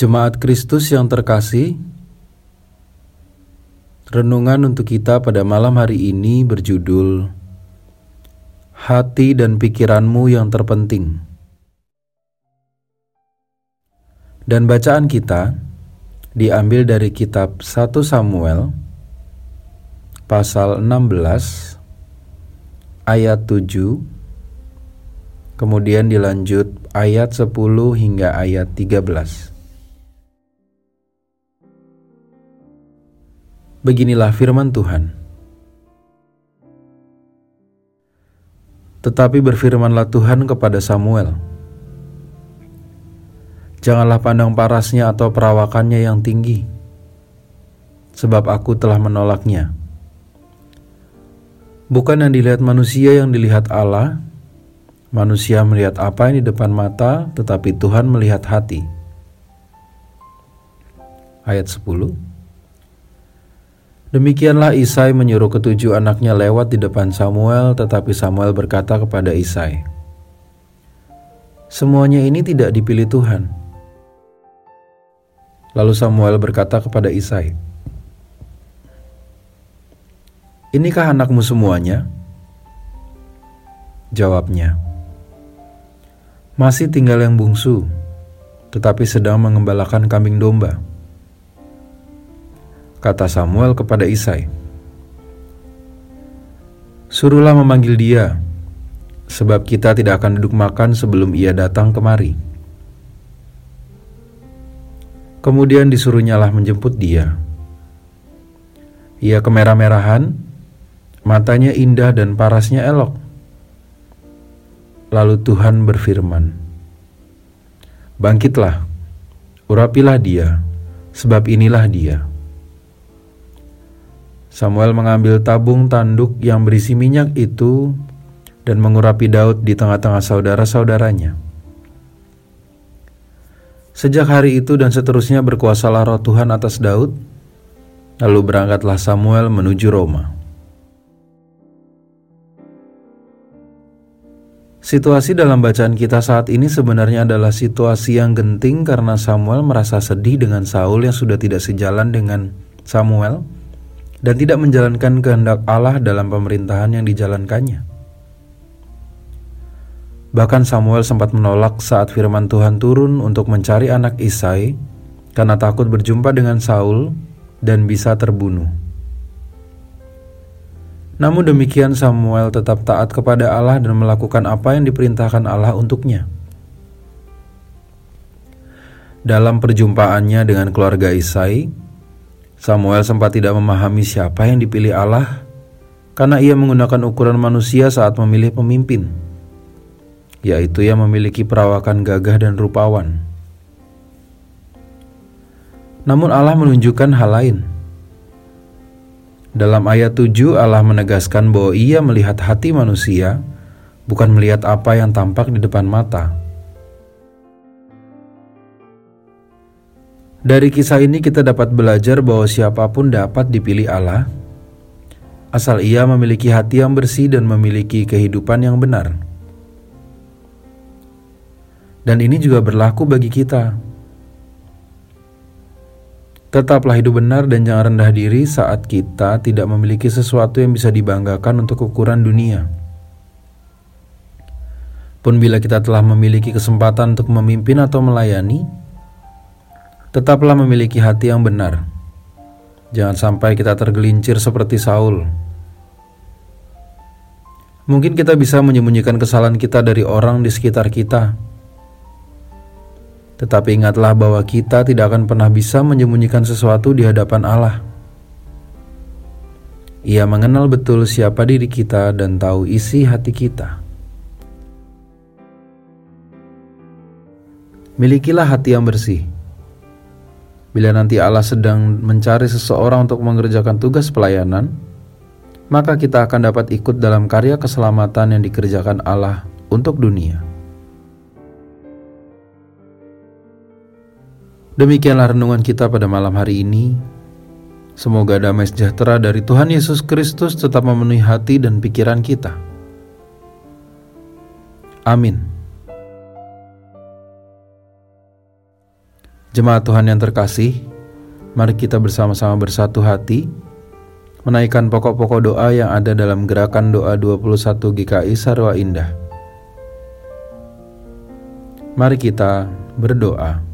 Jemaat Kristus yang terkasih, renungan untuk kita pada malam hari ini berjudul Hati dan pikiranmu yang terpenting. Dan bacaan kita diambil dari kitab 1 Samuel pasal 16 ayat 7 kemudian dilanjut ayat 10 hingga ayat 13. Beginilah firman Tuhan. Tetapi berfirmanlah Tuhan kepada Samuel, Janganlah pandang parasnya atau perawakannya yang tinggi, sebab aku telah menolaknya. Bukan yang dilihat manusia yang dilihat Allah, manusia melihat apa yang di depan mata, tetapi Tuhan melihat hati. Ayat 10 Demikianlah Isai menyuruh ketujuh anaknya lewat di depan Samuel, tetapi Samuel berkata kepada Isai, "Semuanya ini tidak dipilih Tuhan." Lalu Samuel berkata kepada Isai, "Inikah anakmu semuanya?" Jawabnya, "Masih tinggal yang bungsu, tetapi sedang mengembalakan kambing domba." Kata Samuel kepada Isai. Suruhlah memanggil dia, sebab kita tidak akan duduk makan sebelum ia datang kemari. Kemudian disuruhnyalah menjemput dia. Ia kemerah-merahan, matanya indah dan parasnya elok. Lalu Tuhan berfirman, Bangkitlah, urapilah dia, sebab inilah dia. Samuel mengambil tabung tanduk yang berisi minyak itu dan mengurapi Daud di tengah-tengah saudara-saudaranya. Sejak hari itu dan seterusnya berkuasalah roh Tuhan atas Daud, lalu berangkatlah Samuel menuju Roma. Situasi dalam bacaan kita saat ini sebenarnya adalah situasi yang genting karena Samuel merasa sedih dengan Saul yang sudah tidak sejalan dengan Samuel dan tidak menjalankan kehendak Allah dalam pemerintahan yang dijalankannya. Bahkan Samuel sempat menolak saat firman Tuhan turun untuk mencari anak Isai karena takut berjumpa dengan Saul dan bisa terbunuh. Namun demikian Samuel tetap taat kepada Allah dan melakukan apa yang diperintahkan Allah untuknya. Dalam perjumpaannya dengan keluarga Isai, Samuel sempat tidak memahami siapa yang dipilih Allah karena ia menggunakan ukuran manusia saat memilih pemimpin, yaitu yang memiliki perawakan gagah dan rupawan. Namun Allah menunjukkan hal lain. Dalam ayat 7 Allah menegaskan bahwa ia melihat hati manusia, bukan melihat apa yang tampak di depan mata. Dari kisah ini kita dapat belajar bahwa siapa pun dapat dipilih Allah asal ia memiliki hati yang bersih dan memiliki kehidupan yang benar. Dan ini juga berlaku bagi kita. Tetaplah hidup benar dan jangan rendah diri saat kita tidak memiliki sesuatu yang bisa dibanggakan untuk ukuran dunia. Pun bila kita telah memiliki kesempatan untuk memimpin atau melayani, tetaplah memiliki hati yang benar. Jangan sampai kita tergelincir seperti Saul. Mungkin kita bisa menyembunyikan kesalahan kita dari orang di sekitar kita. Tetapi ingatlah bahwa kita tidak akan pernah bisa menyembunyikan sesuatu di hadapan Allah. Ia mengenal betul siapa diri kita dan tahu isi hati kita. Milikilah hati yang bersih Bila nanti Allah sedang mencari seseorang untuk mengerjakan tugas pelayanan, maka kita akan dapat ikut dalam karya keselamatan yang dikerjakan Allah untuk dunia. Demikianlah renungan kita pada malam hari ini. Semoga damai sejahtera dari Tuhan Yesus Kristus tetap memenuhi hati dan pikiran kita. Amin. Jemaat Tuhan yang terkasih, mari kita bersama-sama bersatu hati menaikkan pokok-pokok doa yang ada dalam gerakan doa 21 GKI Sarwa Indah. Mari kita berdoa.